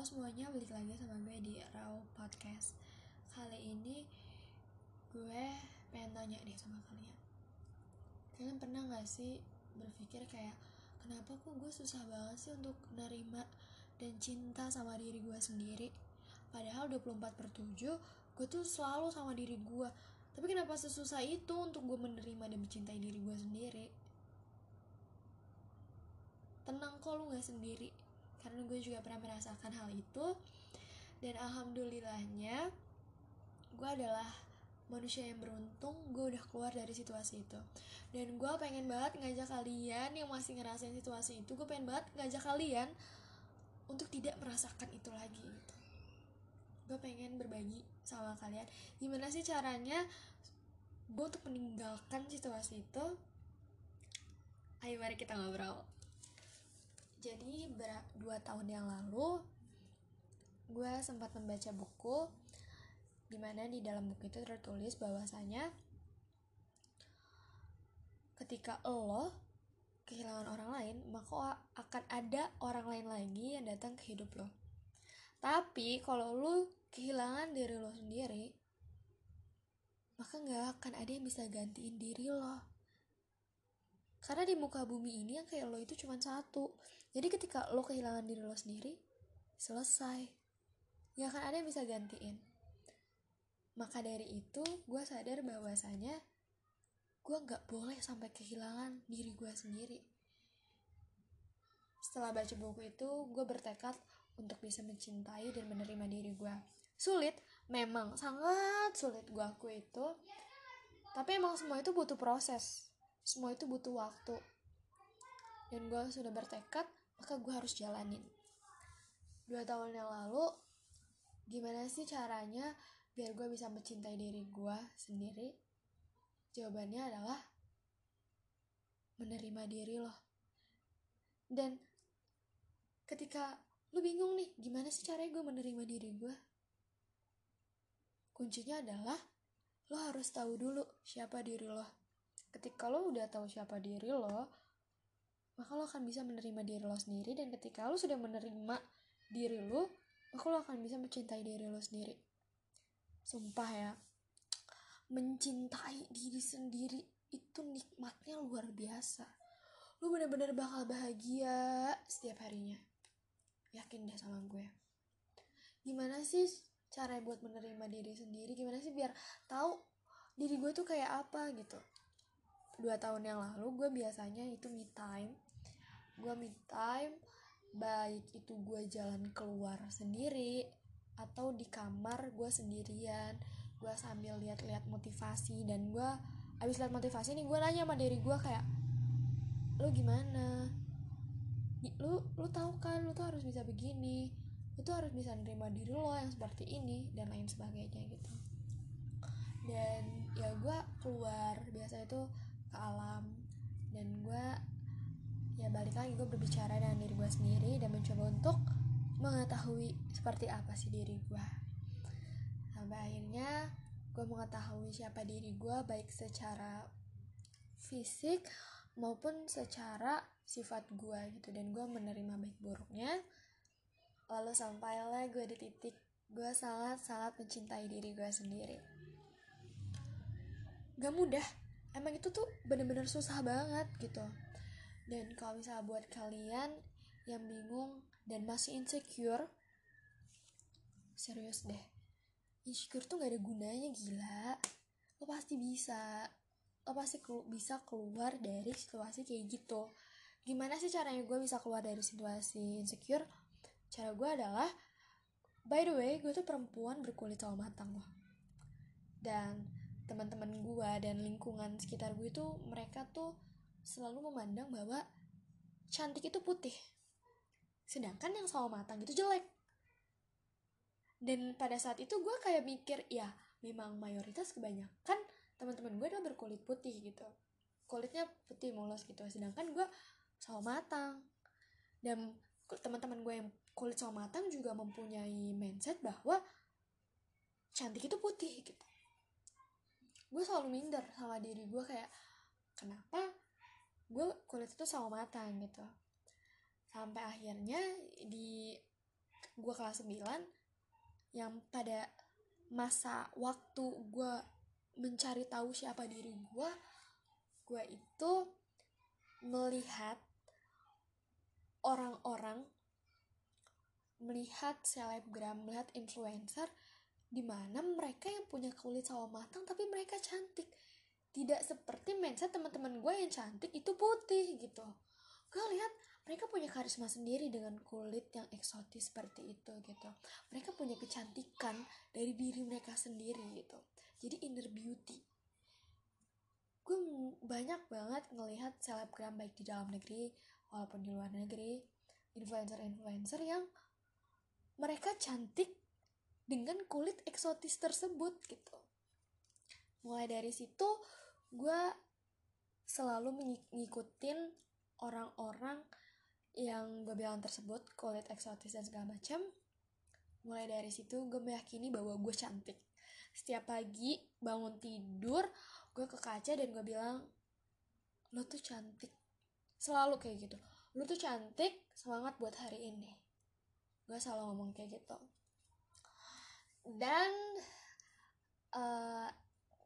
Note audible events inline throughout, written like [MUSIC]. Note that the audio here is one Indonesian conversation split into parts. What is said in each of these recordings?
Halo semuanya, balik lagi sama gue di Raw Podcast. Kali ini gue pengen tanya deh sama kalian. Kalian pernah gak sih berpikir kayak Kenapa kok gue susah banget sih untuk nerima dan cinta sama diri gue sendiri? Padahal 24 per 7 gue tuh selalu sama diri gue. Tapi kenapa sesusah itu untuk gue menerima dan mencintai diri gue sendiri? Tenang kok lu gak sendiri karena gue juga pernah merasakan hal itu. Dan alhamdulillahnya gue adalah manusia yang beruntung gue udah keluar dari situasi itu. Dan gue pengen banget ngajak kalian yang masih ngerasain situasi itu gue pengen banget ngajak kalian untuk tidak merasakan itu lagi gitu. Gue pengen berbagi sama kalian. Gimana sih caranya gue untuk meninggalkan situasi itu? Ayo mari kita ngobrol jadi dua tahun yang lalu gue sempat membaca buku di mana di dalam buku itu tertulis bahwasanya ketika lo kehilangan orang lain maka akan ada orang lain lagi yang datang ke hidup lo. Tapi kalau lo kehilangan diri lo sendiri maka nggak akan ada yang bisa gantiin diri lo karena di muka bumi ini yang kayak lo itu cuma satu. Jadi ketika lo kehilangan diri lo sendiri selesai. Gak akan ada yang bisa gantiin. Maka dari itu gue sadar bahwasanya gue gak boleh sampai kehilangan diri gue sendiri. Setelah baca buku itu gue bertekad untuk bisa mencintai dan menerima diri gue sulit memang sangat sulit gue akui itu. Tapi emang semua itu butuh proses semua itu butuh waktu. Dan gue sudah bertekad maka gue harus jalanin. Dua tahun yang lalu gimana sih caranya biar gue bisa mencintai diri gue sendiri? Jawabannya adalah menerima diri lo dan ketika lu bingung nih gimana sih caranya gue menerima diri gue kuncinya adalah lo harus tahu dulu siapa diri lo ketika lo udah tahu siapa diri lo maka lo akan bisa menerima diri lo sendiri. Dan ketika lo sudah menerima diri lo maka lo akan bisa mencintai diri lo sendiri. Sumpah ya mencintai diri sendiri itu nikmatnya luar biasa. Lo bener-bener bakal bahagia setiap harinya. Yakin deh sama gue. Gimana sih cara buat menerima diri sendiri? Gimana sih biar tahu diri gue tuh kayak apa gitu dua tahun yang lalu gue biasanya itu me time. Gue me time baik itu gue jalan keluar sendiri atau di kamar gue sendirian. Gue sambil lihat-lihat motivasi dan gue abis lihat motivasi nih gue nanya sama diri gue kayak lu gimana? Lu lu tahu kan lu tuh harus bisa begini. Lu tuh harus bisa nerima diri lo yang seperti ini dan lain sebagainya gitu. Dan ya gue keluar biasa itu ke alam. Dan gue ya balik lagi gue berbicara dengan diri gue sendiri dan mencoba untuk mengetahui seperti apa sih diri gue sampai akhirnya gue mengetahui siapa diri gue baik secara fisik maupun secara sifat gue gitu. Dan gue menerima baik buruknya. Lalu sampailah gue di titik gue sangat sangat mencintai diri gue sendiri. Gak mudah emang itu tuh bener-bener susah banget gitu. Dan kalau misalnya buat kalian yang bingung dan masih insecure serius deh. Insecure tuh gak ada gunanya gila. Lo pasti bisa. Lo pasti kelu bisa keluar dari situasi kayak gitu. Gimana sih caranya gue bisa keluar dari situasi insecure? Cara gue adalah by the way gue tuh perempuan berkulit sama matang loh. Dan teman-teman gue dan lingkungan sekitar gue itu mereka tuh selalu memandang bahwa cantik itu putih. Sedangkan yang sawo matang itu jelek. Dan pada saat itu gue kayak mikir ya memang mayoritas kebanyakan teman-teman gue adalah berkulit putih gitu. Kulitnya putih mulus gitu. Sedangkan gue sawo matang. Dan teman-teman gue yang kulit sawo matang juga mempunyai mindset bahwa cantik itu putih gitu gue selalu minder sama diri gue kayak kenapa gue kulit itu sama matang gitu. Sampai akhirnya di gue kelas 9 yang pada masa waktu gue mencari tahu siapa diri gue gue itu melihat orang-orang melihat selebgram melihat influencer di mana mereka yang punya kulit sawo matang tapi mereka cantik. Tidak seperti mindset teman-teman gue yang cantik itu putih gitu. Gue lihat mereka punya karisma sendiri dengan kulit yang eksotis seperti itu gitu. Mereka punya kecantikan dari diri mereka sendiri gitu. Jadi inner beauty. Gue banyak banget ngelihat selebgram baik di dalam negeri walaupun di luar negeri influencer-influencer yang mereka cantik dengan kulit eksotis tersebut gitu. Mulai dari situ gue selalu mengikutin orang-orang yang gue bilang tersebut kulit eksotis dan segala macam mulai dari situ gue meyakini bahwa gue cantik. Setiap pagi bangun tidur gue ke kaca dan gue bilang lo tuh cantik. Selalu kayak gitu. Lo tuh cantik semangat buat hari ini. Gue selalu ngomong kayak gitu dan uh,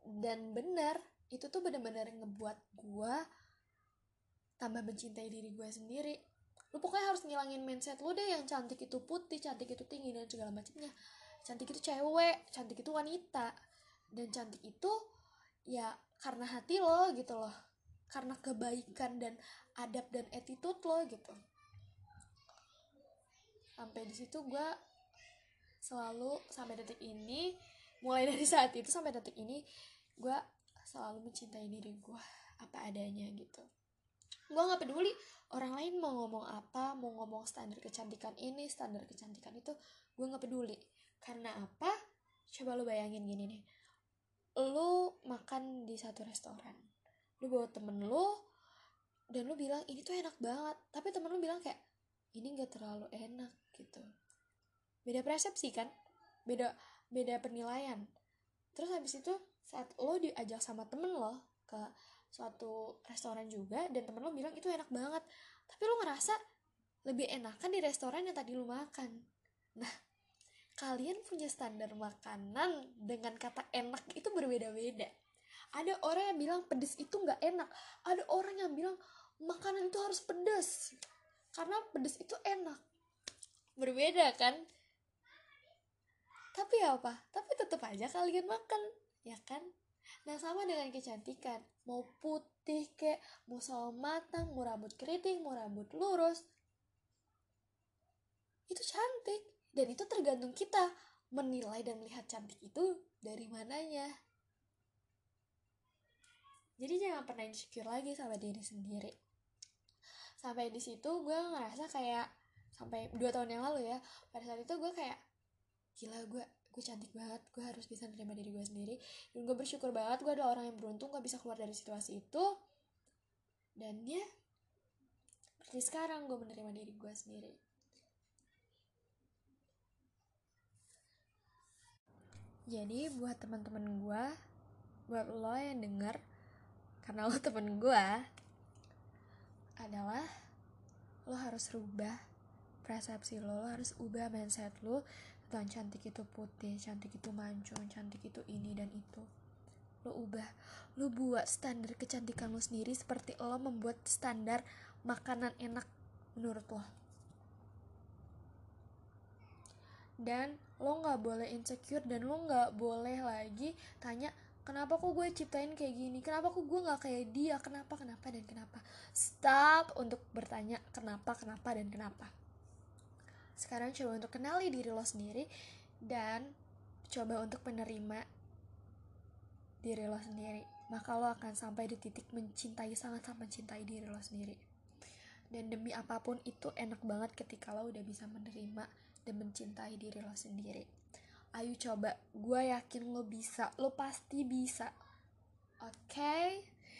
dan benar itu tuh benar-benar ngebuat gue tambah mencintai diri gue sendiri. Lu pokoknya harus ngilangin mindset lu deh yang cantik itu putih cantik itu tinggi dan segala macamnya. Cantik itu cewek cantik itu wanita. Dan cantik itu ya karena hati lo gitu loh. Karena kebaikan dan adab dan attitude lo gitu. Sampai di situ gue selalu sampai detik ini mulai [LAUGHS] dari saat itu sampai detik ini gue selalu mencintai diri gue apa adanya gitu. Gue nggak peduli orang lain mau ngomong apa mau ngomong standar kecantikan ini standar kecantikan itu gue nggak peduli. Karena apa? Coba lu bayangin gini nih. Lu makan di satu restoran lu bawa temen lu dan lu bilang ini tuh enak banget. Tapi temen lu bilang kayak ini gak terlalu enak gitu beda persepsi kan? Beda beda penilaian. Terus habis itu saat lo diajak sama temen lo ke suatu restoran juga dan temen lo bilang itu enak banget. Tapi lo ngerasa lebih enakan di restoran yang tadi lo makan. Nah kalian punya standar makanan dengan kata enak itu berbeda-beda. Ada orang yang bilang pedes itu nggak enak. Ada orang yang bilang makanan itu harus pedes. Karena pedes itu enak. Berbeda kan tapi apa? Tapi tetap aja kalian makan ya kan? Nah sama dengan kecantikan. Mau putih kek mau sawo matang mau rambut keriting mau rambut lurus. Itu cantik. Dan itu tergantung kita menilai dan melihat cantik itu dari mananya. Jadi jangan pernah insecure lagi sama diri sendiri. Sampai di situ gue ngerasa kayak sampai dua tahun yang lalu ya pada saat itu gue kayak gila gue gue cantik banget. Gue harus bisa menerima diri gue sendiri. Dan gue bersyukur banget gue adalah orang yang beruntung gue bisa keluar dari situasi itu. Dan ya seperti sekarang gue menerima diri gue sendiri. Jadi buat teman-teman gue buat lo yang denger karena lo temen gue adalah lo harus rubah persepsi lo, lo harus ubah mindset lo tentang cantik itu putih, cantik itu mancung, cantik itu ini dan itu. Lo ubah, lo buat standar kecantikan lo sendiri seperti lo membuat standar makanan enak menurut lo. Dan lo nggak boleh insecure dan lo nggak boleh lagi tanya kenapa kok gue ciptain kayak gini kenapa kok gue nggak kayak dia kenapa kenapa dan kenapa stop untuk bertanya kenapa kenapa dan kenapa sekarang coba untuk kenali diri lo sendiri dan coba untuk menerima diri lo sendiri. Maka lo akan sampai di titik mencintai sangat sangat mencintai diri lo sendiri. Dan demi apa pun itu enak banget ketika lo udah bisa menerima dan mencintai diri lo sendiri. Ayo coba gue yakin lo bisa lo pasti bisa. Oke? okay?